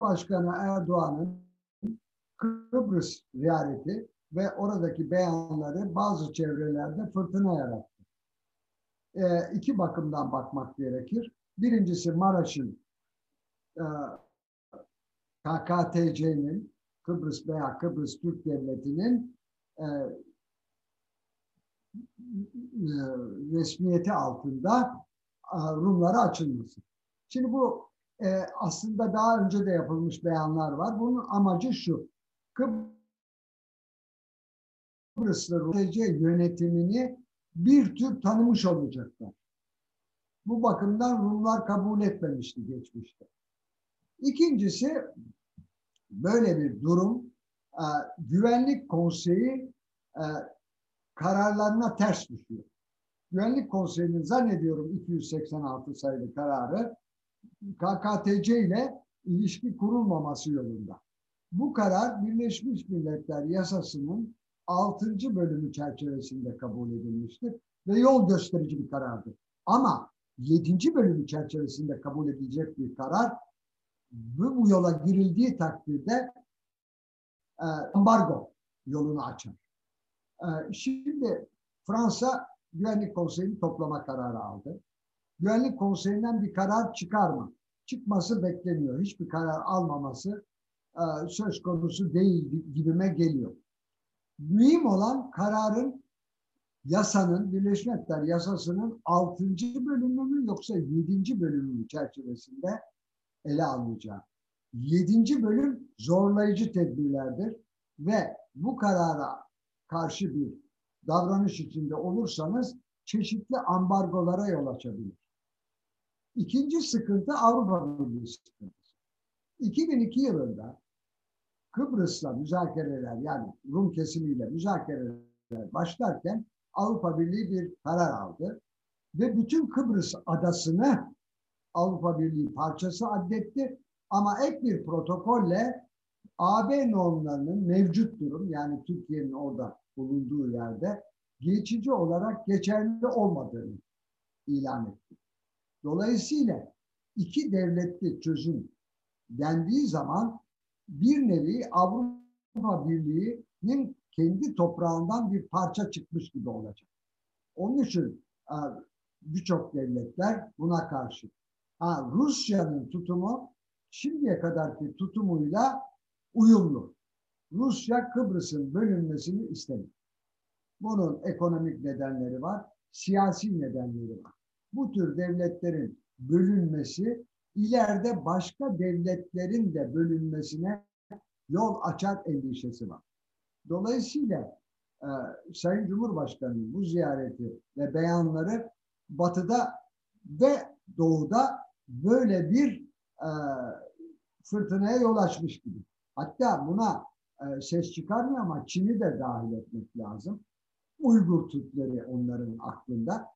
Başkanı Erdoğan'ın Kıbrıs ziyareti ve oradaki beyanları bazı çevrelerde fırtına yarattı. E, iki bakımdan bakmak gerekir. Birincisi Maraş'ın e, KKTC'nin Kıbrıs veya Kıbrıs Türk Devleti'nin e, resmiyeti altında e, Rumlara açılması. Şimdi bu e, aslında daha önce de yapılmış beyanlar var. Bunun amacı şu. Kıbrıslı Rum yönetimini bir tür tanımış olacaklar. Bu bakımdan Rumlar kabul etmemişti geçmişte. İkincisi böyle bir durum e, Güvenlik Konseyi e, kararlarına ters düşüyor. Güvenlik Konseyi'nin zannediyorum 286 sayılı kararı KKTC ile ilişki kurulmaması yolunda. Bu karar Birleşmiş Milletler Yasası'nın 6. bölümü çerçevesinde kabul edilmiştir ve yol gösterici bir karardır. Ama 7. bölümü çerçevesinde kabul edilecek bir karar bu, bu yola girildiği takdirde e, ambargo yolunu açar. E, şimdi Fransa Güvenlik Konseyi'ni toplama kararı aldı. Güvenlik Konseyi'nden bir karar çıkar mı? Çıkması bekleniyor. Hiçbir karar almaması e, söz konusu değil gibime geliyor. Mühim olan kararın yasanın, Birleşmiş Milletler yasasının 6. bölümü mü yoksa 7. bölümü çerçevesinde ele alınacağı. 7. bölüm zorlayıcı tedbirlerdir ve bu karara karşı bir davranış içinde olursanız çeşitli ambargolara yol açabilir. İkinci sıkıntı Avrupa Birliği sıkıntısı. 2002 yılında Kıbrıs'la müzakereler yani Rum kesimiyle müzakereler başlarken Avrupa Birliği bir karar aldı ve bütün Kıbrıs adasını Avrupa Birliği parçası addetti ama ek bir protokolle AB normlarının mevcut durum yani Türkiye'nin orada bulunduğu yerde geçici olarak geçerli olmadığını ilan etti. Dolayısıyla iki devletli çözüm dendiği zaman bir nevi Avrupa Birliği'nin kendi toprağından bir parça çıkmış gibi olacak. Onun için e, birçok devletler buna karşı. Ha, Rusya'nın tutumu şimdiye kadarki tutumuyla uyumlu. Rusya Kıbrıs'ın bölünmesini istemiyor. Bunun ekonomik nedenleri var, siyasi nedenleri var. Bu tür devletlerin bölünmesi ileride başka devletlerin de bölünmesine yol açar endişesi var. Dolayısıyla e, Sayın Cumhurbaşkanı'nın bu ziyareti ve beyanları batıda ve doğuda böyle bir e, fırtınaya yol açmış gibi. Hatta buna e, ses çıkarmıyor ama Çin'i de dahil etmek lazım. Uygur Türkleri onların aklında.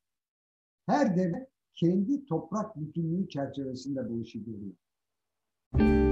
Her devlet kendi toprak bütünlüğü çerçevesinde bu işi görüyor.